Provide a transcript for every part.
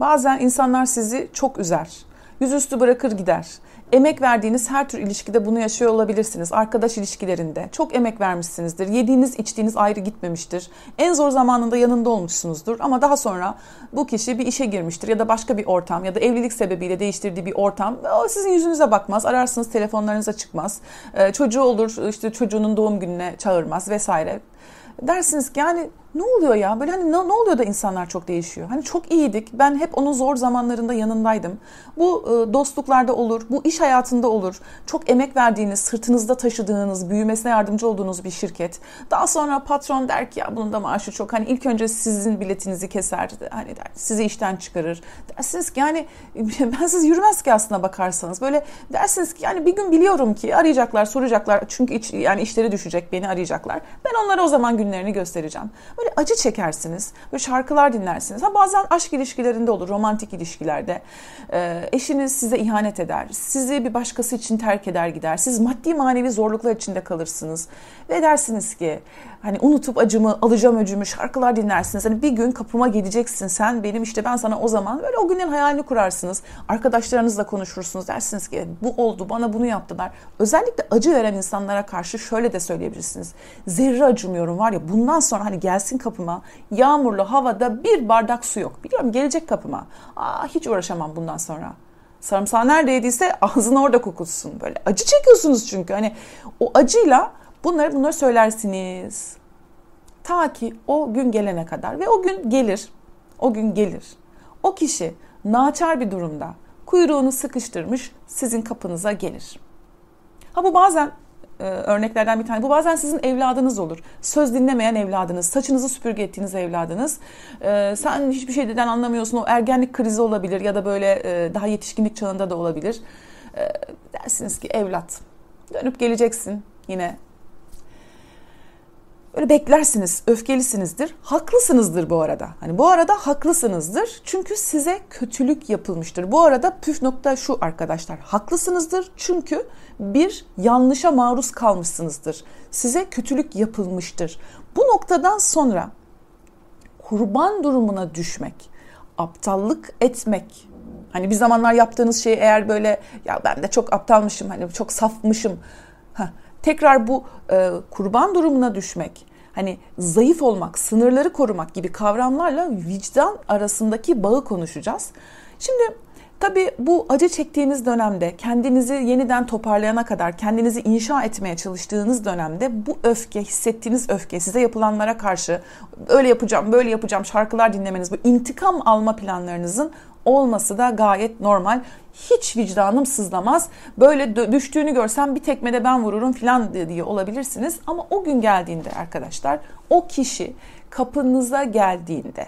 Bazen insanlar sizi çok üzer. Yüzüstü bırakır gider. Emek verdiğiniz her tür ilişkide bunu yaşıyor olabilirsiniz. Arkadaş ilişkilerinde çok emek vermişsinizdir. Yediğiniz içtiğiniz ayrı gitmemiştir. En zor zamanında yanında olmuşsunuzdur. Ama daha sonra bu kişi bir işe girmiştir ya da başka bir ortam ya da evlilik sebebiyle değiştirdiği bir ortam. O sizin yüzünüze bakmaz. Ararsınız telefonlarınıza çıkmaz. Ee, çocuğu olur işte çocuğunun doğum gününe çağırmaz vesaire. Dersiniz ki yani ne oluyor ya? Böyle hani ne, ne oluyor da insanlar çok değişiyor? Hani çok iyiydik. Ben hep onun zor zamanlarında yanındaydım. Bu e, dostluklarda olur, bu iş hayatında olur. Çok emek verdiğiniz, sırtınızda taşıdığınız, büyümesine yardımcı olduğunuz bir şirket. Daha sonra patron der ki ya bunun da maaşı çok. Hani ilk önce sizin biletinizi keser. Hani der, sizi işten çıkarır. Dersiniz ki yani ben siz yürümez ki aslına bakarsanız. Böyle dersiniz ki yani bir gün biliyorum ki arayacaklar, soracaklar. Çünkü iç, yani işleri düşecek, beni arayacaklar. Ben onlara o zaman günlerini göstereceğim. Böyle acı çekersiniz. Böyle şarkılar dinlersiniz. Ha bazen aşk ilişkilerinde olur, romantik ilişkilerde. Ee, eşiniz size ihanet eder. Sizi bir başkası için terk eder gider. Siz maddi manevi zorluklar içinde kalırsınız. Ve dersiniz ki hani unutup acımı, alacağım öcümü şarkılar dinlersiniz. Hani bir gün kapıma geleceksin sen benim işte ben sana o zaman böyle o günün hayalini kurarsınız. Arkadaşlarınızla konuşursunuz. Dersiniz ki bu oldu bana bunu yaptılar. Özellikle acı veren insanlara karşı şöyle de söyleyebilirsiniz. Zerre acımıyorum var ya bundan sonra hani gelsin kapıma yağmurlu havada bir bardak su yok. Biliyorum gelecek kapıma. Aa, hiç uğraşamam bundan sonra. Sarımsağı neredeyse ağzını orada kokutsun böyle. Acı çekiyorsunuz çünkü hani o acıyla bunları bunları söylersiniz. Ta ki o gün gelene kadar ve o gün gelir. O gün gelir. O kişi naçar bir durumda kuyruğunu sıkıştırmış sizin kapınıza gelir. Ha bu bazen e, örneklerden bir tane. Bu bazen sizin evladınız olur. Söz dinlemeyen evladınız, saçınızı süpürge ettiğiniz evladınız. E, sen hiçbir şeyden anlamıyorsun. O ergenlik krizi olabilir ya da böyle e, daha yetişkinlik çağında da olabilir. Dersiniz ki evlat dönüp geleceksin yine Öyle beklersiniz, öfkelisinizdir. Haklısınızdır bu arada. Hani bu arada haklısınızdır. Çünkü size kötülük yapılmıştır. Bu arada püf nokta şu arkadaşlar. Haklısınızdır çünkü bir yanlışa maruz kalmışsınızdır. Size kötülük yapılmıştır. Bu noktadan sonra kurban durumuna düşmek, aptallık etmek, Hani bir zamanlar yaptığınız şey eğer böyle ya ben de çok aptalmışım hani çok safmışım. Heh, tekrar bu e, kurban durumuna düşmek, hani zayıf olmak, sınırları korumak gibi kavramlarla vicdan arasındaki bağı konuşacağız. Şimdi Tabii bu acı çektiğiniz dönemde kendinizi yeniden toparlayana kadar kendinizi inşa etmeye çalıştığınız dönemde bu öfke, hissettiğiniz öfke size yapılanlara karşı öyle yapacağım, böyle yapacağım şarkılar dinlemeniz, bu intikam alma planlarınızın olması da gayet normal. Hiç vicdanım sızlamaz. Böyle düştüğünü görsem bir tekmede ben vururum falan diye olabilirsiniz. Ama o gün geldiğinde arkadaşlar o kişi kapınıza geldiğinde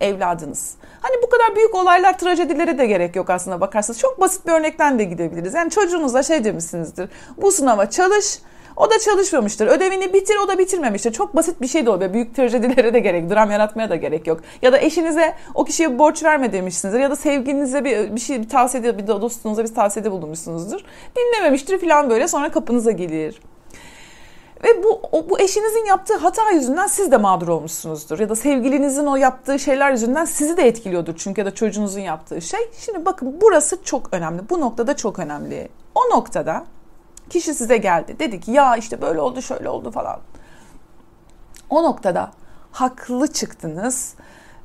evladınız. Hani bu kadar büyük olaylar, trajedilere de gerek yok aslında bakarsanız. Çok basit bir örnekten de gidebiliriz. Yani çocuğunuza şey demişsinizdir. Bu sınava çalış, o da çalışmamıştır. Ödevini bitir, o da bitirmemiştir. Çok basit bir şey de oluyor. Büyük trajedilere de gerek, dram yaratmaya da gerek yok. Ya da eşinize o kişiye borç verme demişsinizdir. Ya da sevgilinize bir, bir şey bir tavsiyede, bir dostunuza bir tavsiyede bulunmuşsunuzdur. Dinlememiştir falan böyle sonra kapınıza gelir. Ve bu o, bu eşinizin yaptığı hata yüzünden siz de mağdur olmuşsunuzdur. Ya da sevgilinizin o yaptığı şeyler yüzünden sizi de etkiliyordur çünkü ya da çocuğunuzun yaptığı şey. Şimdi bakın burası çok önemli. Bu noktada çok önemli. O noktada kişi size geldi. Dedi ki ya işte böyle oldu şöyle oldu falan. O noktada haklı çıktınız.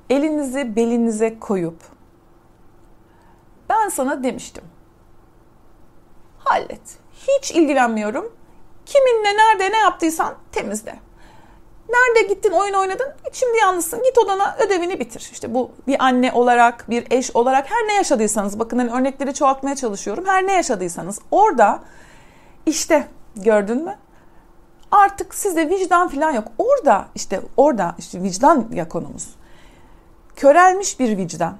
Elinizi belinize koyup ben sana demiştim. Hallet. Hiç ilgilenmiyorum Kiminle nerede ne yaptıysan temizle. Nerede gittin oyun oynadın? Şimdi yalnızsın. Git odana ödevini bitir. İşte bu bir anne olarak, bir eş olarak her ne yaşadıysanız bakın hani örnekleri çoğaltmaya çalışıyorum. Her ne yaşadıysanız orada işte gördün mü? Artık sizde vicdan falan yok. Orada işte orada işte vicdan ya konumuz. Körelmiş bir vicdan.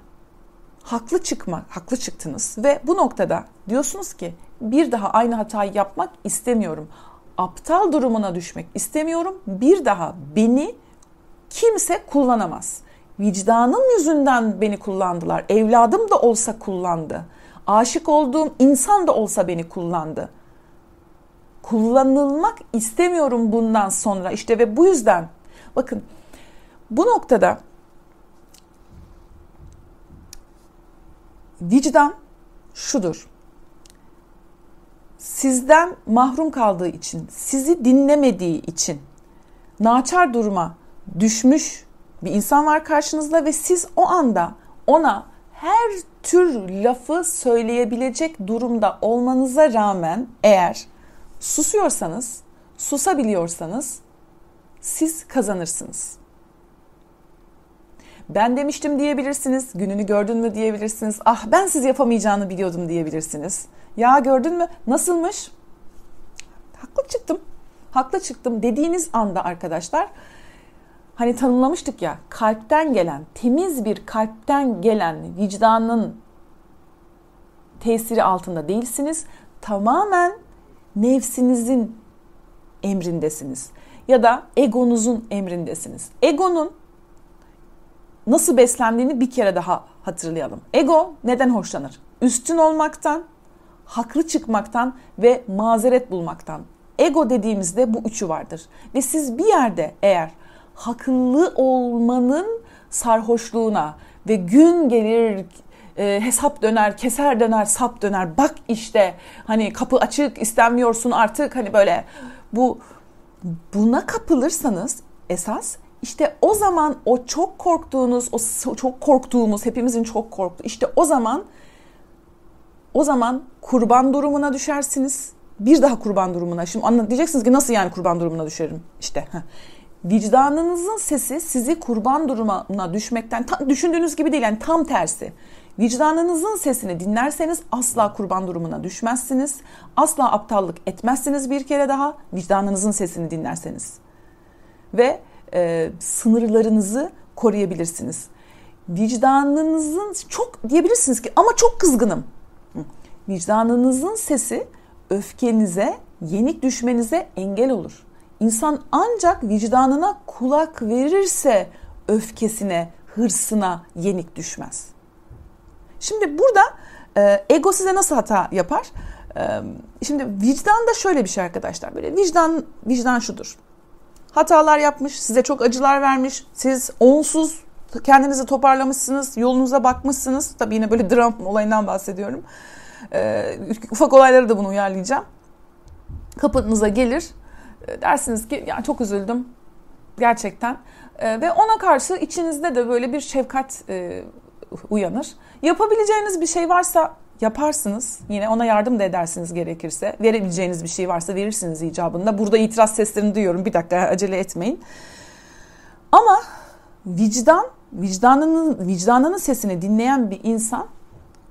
Haklı çıkmak, haklı çıktınız ve bu noktada diyorsunuz ki bir daha aynı hatayı yapmak istemiyorum aptal durumuna düşmek istemiyorum. Bir daha beni kimse kullanamaz. Vicdanım yüzünden beni kullandılar. Evladım da olsa kullandı. Aşık olduğum insan da olsa beni kullandı. Kullanılmak istemiyorum bundan sonra. İşte ve bu yüzden bakın bu noktada vicdan şudur. Sizden mahrum kaldığı için, sizi dinlemediği için naçar duruma düşmüş bir insan var karşınızda ve siz o anda ona her tür lafı söyleyebilecek durumda olmanıza rağmen eğer susuyorsanız, susabiliyorsanız siz kazanırsınız. Ben demiştim diyebilirsiniz. Gününü gördün mü diyebilirsiniz. Ah ben siz yapamayacağını biliyordum diyebilirsiniz. Ya gördün mü? Nasılmış? Haklı çıktım. Haklı çıktım dediğiniz anda arkadaşlar hani tanımlamıştık ya kalpten gelen, temiz bir kalpten gelen vicdanın tesiri altında değilsiniz. Tamamen nefsinizin emrindesiniz ya da egonuzun emrindesiniz. Egonun nasıl beslendiğini bir kere daha hatırlayalım. Ego neden hoşlanır? Üstün olmaktan, haklı çıkmaktan ve mazeret bulmaktan. Ego dediğimizde bu üçü vardır. Ve siz bir yerde eğer haklı olmanın sarhoşluğuna ve gün gelir e, hesap döner, keser döner, sap döner. Bak işte hani kapı açık, istemiyorsun artık hani böyle bu buna kapılırsanız esas işte o zaman o çok korktuğunuz, o çok korktuğumuz, hepimizin çok korktuğu işte o zaman o zaman kurban durumuna düşersiniz. Bir daha kurban durumuna. Şimdi anla diyeceksiniz ki nasıl yani kurban durumuna düşerim? İşte vicdanınızın sesi sizi kurban durumuna düşmekten tam, düşündüğünüz gibi değil yani tam tersi. Vicdanınızın sesini dinlerseniz asla kurban durumuna düşmezsiniz. Asla aptallık etmezsiniz bir kere daha vicdanınızın sesini dinlerseniz. Ve e, sınırlarınızı koruyabilirsiniz. Vicdanınızın çok diyebilirsiniz ki ama çok kızgınım. Vicdanınızın sesi öfkenize, yenik düşmenize engel olur. İnsan ancak vicdanına kulak verirse öfkesine, hırsına yenik düşmez. Şimdi burada e, ego size nasıl hata yapar? E, şimdi vicdan da şöyle bir şey arkadaşlar. Böyle vicdan vicdan şudur. Hatalar yapmış, size çok acılar vermiş. Siz onsuz kendinizi toparlamışsınız, yolunuza bakmışsınız. Tabii yine böyle dram olayından bahsediyorum. E, ufak olaylara da bunu uyarlayacağım. Kapınıza gelir. E, dersiniz ki ya çok üzüldüm gerçekten. E, ve ona karşı içinizde de böyle bir şefkat e, uyanır. Yapabileceğiniz bir şey varsa yaparsınız. Yine ona yardım da edersiniz gerekirse. Verebileceğiniz bir şey varsa verirsiniz icabında. Burada itiraz seslerini duyuyorum. Bir dakika acele etmeyin. Ama vicdan, vicdanının vicdanının sesini dinleyen bir insan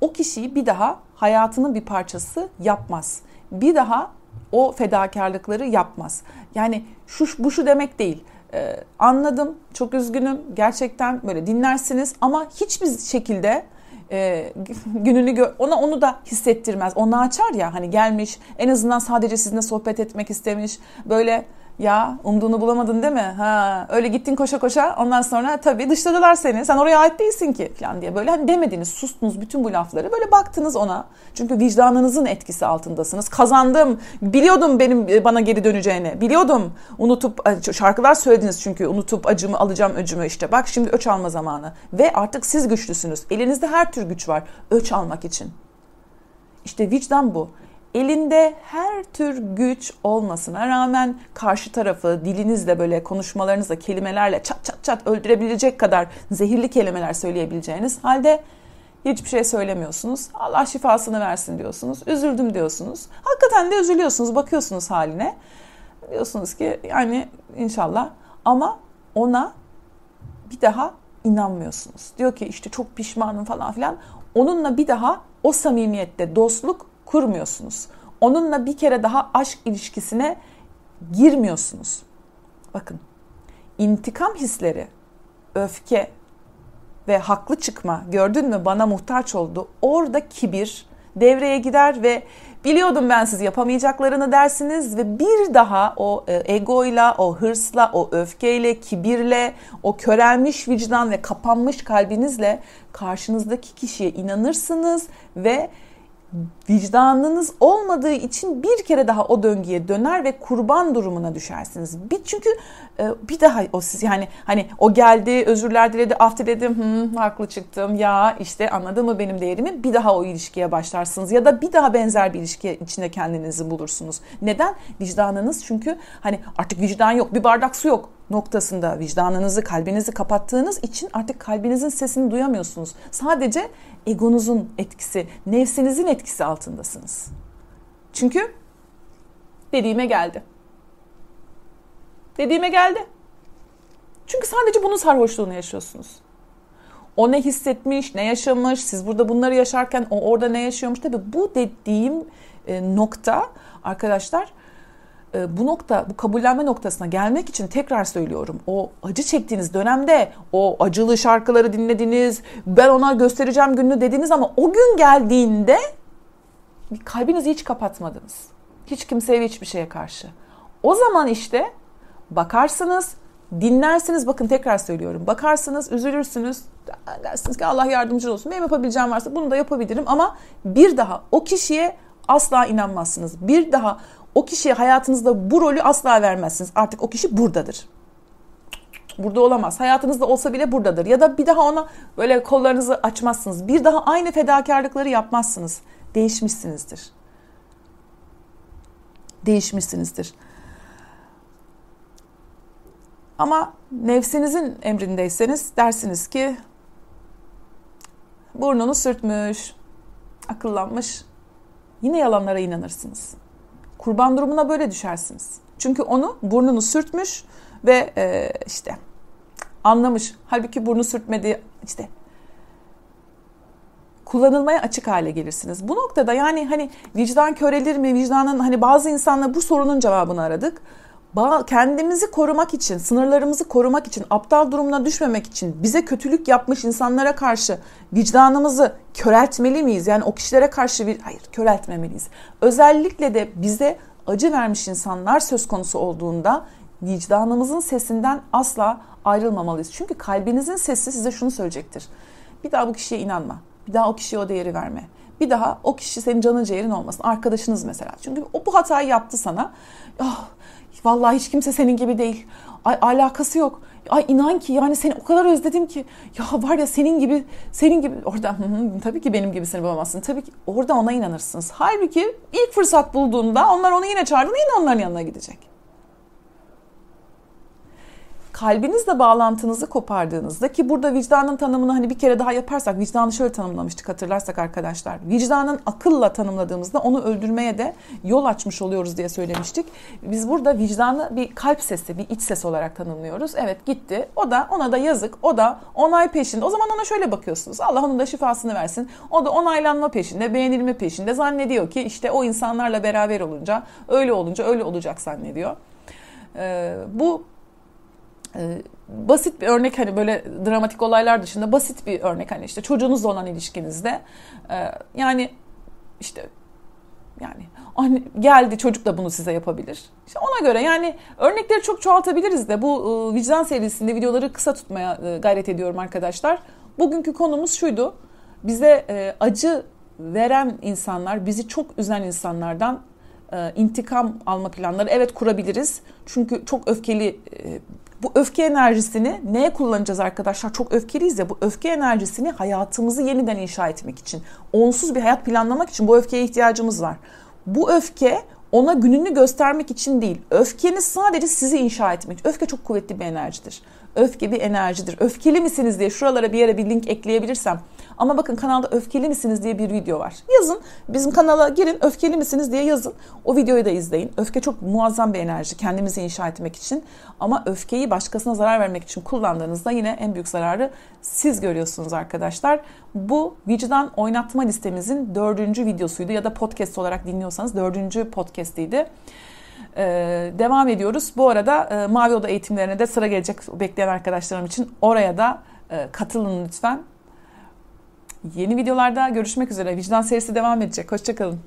o kişiyi bir daha hayatının bir parçası yapmaz. Bir daha o fedakarlıkları yapmaz. Yani şu bu şu demek değil. Ee, anladım, çok üzgünüm. Gerçekten böyle dinlersiniz ama hiçbir şekilde e, gününü gö ona onu da hissettirmez. Onu açar ya hani gelmiş en azından sadece sizinle sohbet etmek istemiş. Böyle ya umduğunu bulamadın değil mi? Ha öyle gittin koşa koşa ondan sonra tabii dışladılar seni. Sen oraya ait değilsin ki falan diye böyle hani demediniz, sustunuz bütün bu lafları. Böyle baktınız ona. Çünkü vicdanınızın etkisi altındasınız. Kazandım. Biliyordum benim e, bana geri döneceğini. Biliyordum. Unutup e, şarkılar söylediniz çünkü unutup acımı alacağım öcümü işte. Bak şimdi öç alma zamanı. Ve artık siz güçlüsünüz. Elinizde her tür güç var öç almak için. İşte vicdan bu elinde her tür güç olmasına rağmen karşı tarafı dilinizle böyle konuşmalarınızla kelimelerle çat çat çat öldürebilecek kadar zehirli kelimeler söyleyebileceğiniz halde hiçbir şey söylemiyorsunuz. Allah şifasını versin diyorsunuz. Üzüldüm diyorsunuz. Hakikaten de üzülüyorsunuz. Bakıyorsunuz haline. Diyorsunuz ki yani inşallah ama ona bir daha inanmıyorsunuz. Diyor ki işte çok pişmanım falan filan. Onunla bir daha o samimiyette dostluk kurmuyorsunuz. Onunla bir kere daha aşk ilişkisine girmiyorsunuz. Bakın intikam hisleri, öfke ve haklı çıkma gördün mü bana muhtaç oldu. Orada kibir devreye gider ve biliyordum ben siz yapamayacaklarını dersiniz ve bir daha o e, egoyla, o hırsla, o öfkeyle, kibirle, o körelmiş vicdan ve kapanmış kalbinizle karşınızdaki kişiye inanırsınız ve vicdanınız olmadığı için bir kere daha o döngüye döner ve kurban durumuna düşersiniz. Bir çünkü e, bir daha o siz yani hani o geldi, özürler diledi, af diledim, hı, haklı çıktım. Ya işte anladın mı benim değerimi? Bir daha o ilişkiye başlarsınız ya da bir daha benzer bir ilişki içinde kendinizi bulursunuz. Neden? Vicdanınız çünkü hani artık vicdan yok, bir bardak su yok noktasında vicdanınızı, kalbinizi kapattığınız için artık kalbinizin sesini duyamıyorsunuz. Sadece egonuzun etkisi, nefsinizin etkisi altındasınız. Çünkü dediğime geldi. Dediğime geldi. Çünkü sadece bunun sarhoşluğunu yaşıyorsunuz. O ne hissetmiş, ne yaşamış, siz burada bunları yaşarken o orada ne yaşıyormuş. Tabii bu dediğim e, nokta arkadaşlar bu nokta, bu kabullenme noktasına gelmek için tekrar söylüyorum. O acı çektiğiniz dönemde o acılı şarkıları dinlediniz, ben ona göstereceğim gününü dediniz ama o gün geldiğinde kalbinizi hiç kapatmadınız. Hiç kimseye hiçbir şeye karşı. O zaman işte bakarsınız, dinlersiniz. Bakın tekrar söylüyorum. Bakarsınız, üzülürsünüz. Dersiniz ki Allah yardımcı olsun. Benim yapabileceğim varsa bunu da yapabilirim. Ama bir daha o kişiye asla inanmazsınız. Bir daha o kişiye hayatınızda bu rolü asla vermezsiniz. Artık o kişi buradadır. Burada olamaz. Hayatınızda olsa bile buradadır. Ya da bir daha ona böyle kollarınızı açmazsınız. Bir daha aynı fedakarlıkları yapmazsınız. Değişmişsinizdir. Değişmişsinizdir. Ama nefsinizin emrindeyseniz dersiniz ki burnunu sürtmüş, akıllanmış. Yine yalanlara inanırsınız. Kurban durumuna böyle düşersiniz. Çünkü onu burnunu sürtmüş ve e, işte anlamış. Halbuki burnu sürtmediği işte kullanılmaya açık hale gelirsiniz. Bu noktada yani hani vicdan körelir mi? Vicdanın hani bazı insanlar bu sorunun cevabını aradık. Kendimizi korumak için, sınırlarımızı korumak için, aptal durumuna düşmemek için bize kötülük yapmış insanlara karşı vicdanımızı köreltmeli miyiz? Yani o kişilere karşı bir hayır köreltmemeliyiz. Özellikle de bize acı vermiş insanlar söz konusu olduğunda vicdanımızın sesinden asla ayrılmamalıyız. Çünkü kalbinizin sesi size şunu söyleyecektir. Bir daha bu kişiye inanma. Bir daha o kişiye o değeri verme. Bir daha o kişi senin canın ciğerin olmasın. Arkadaşınız mesela. Çünkü o bu hatayı yaptı sana. Oh, vallahi hiç kimse senin gibi değil. Ay alakası yok. Ay inan ki yani seni o kadar özledim ki ya var ya senin gibi senin gibi orada tabii ki benim gibisini bulamazsın. Tabii ki orada ona inanırsınız. Halbuki ilk fırsat bulduğunda onlar onu yine çağırdığında yine onların yanına gidecek kalbinizle bağlantınızı kopardığınızda ki burada vicdanın tanımını hani bir kere daha yaparsak vicdanı şöyle tanımlamıştık hatırlarsak arkadaşlar. Vicdanın akılla tanımladığımızda onu öldürmeye de yol açmış oluyoruz diye söylemiştik. Biz burada vicdanı bir kalp sesi, bir iç ses olarak tanımlıyoruz. Evet gitti. O da ona da yazık. O da onay peşinde. O zaman ona şöyle bakıyorsunuz. Allah onun da şifasını versin. O da onaylanma peşinde, beğenilme peşinde. Zannediyor ki işte o insanlarla beraber olunca, öyle olunca öyle olacak zannediyor. Ee, bu basit bir örnek hani böyle dramatik olaylar dışında basit bir örnek hani işte çocuğunuzla olan ilişkinizde e, yani işte yani anne geldi çocuk da bunu size yapabilir. İşte ona göre yani örnekleri çok çoğaltabiliriz de bu e, vicdan serisinde videoları kısa tutmaya e, gayret ediyorum arkadaşlar. Bugünkü konumuz şuydu. Bize acı veren insanlar, bizi çok üzen insanlardan intikam alma planları evet kurabiliriz. Çünkü çok öfkeli bu öfke enerjisini neye kullanacağız arkadaşlar? Çok öfkeliyiz ya bu öfke enerjisini hayatımızı yeniden inşa etmek için, onsuz bir hayat planlamak için bu öfkeye ihtiyacımız var. Bu öfke ona gününü göstermek için değil. Öfkeniz sadece sizi inşa etmek. Öfke çok kuvvetli bir enerjidir. Öfke bir enerjidir. Öfkeli misiniz diye şuralara bir yere bir link ekleyebilirsem ama bakın kanalda öfkeli misiniz diye bir video var. Yazın bizim kanala girin öfkeli misiniz diye yazın. O videoyu da izleyin. Öfke çok muazzam bir enerji kendimizi inşa etmek için. Ama öfkeyi başkasına zarar vermek için kullandığınızda yine en büyük zararı siz görüyorsunuz arkadaşlar. Bu vicdan oynatma listemizin dördüncü videosuydu ya da podcast olarak dinliyorsanız dördüncü podcastiydi. Ee, devam ediyoruz. Bu arada e, Mavi Oda eğitimlerine de sıra gelecek bekleyen arkadaşlarım için oraya da e, katılın lütfen. Yeni videolarda görüşmek üzere. Vicdan serisi devam edecek. Hoşçakalın.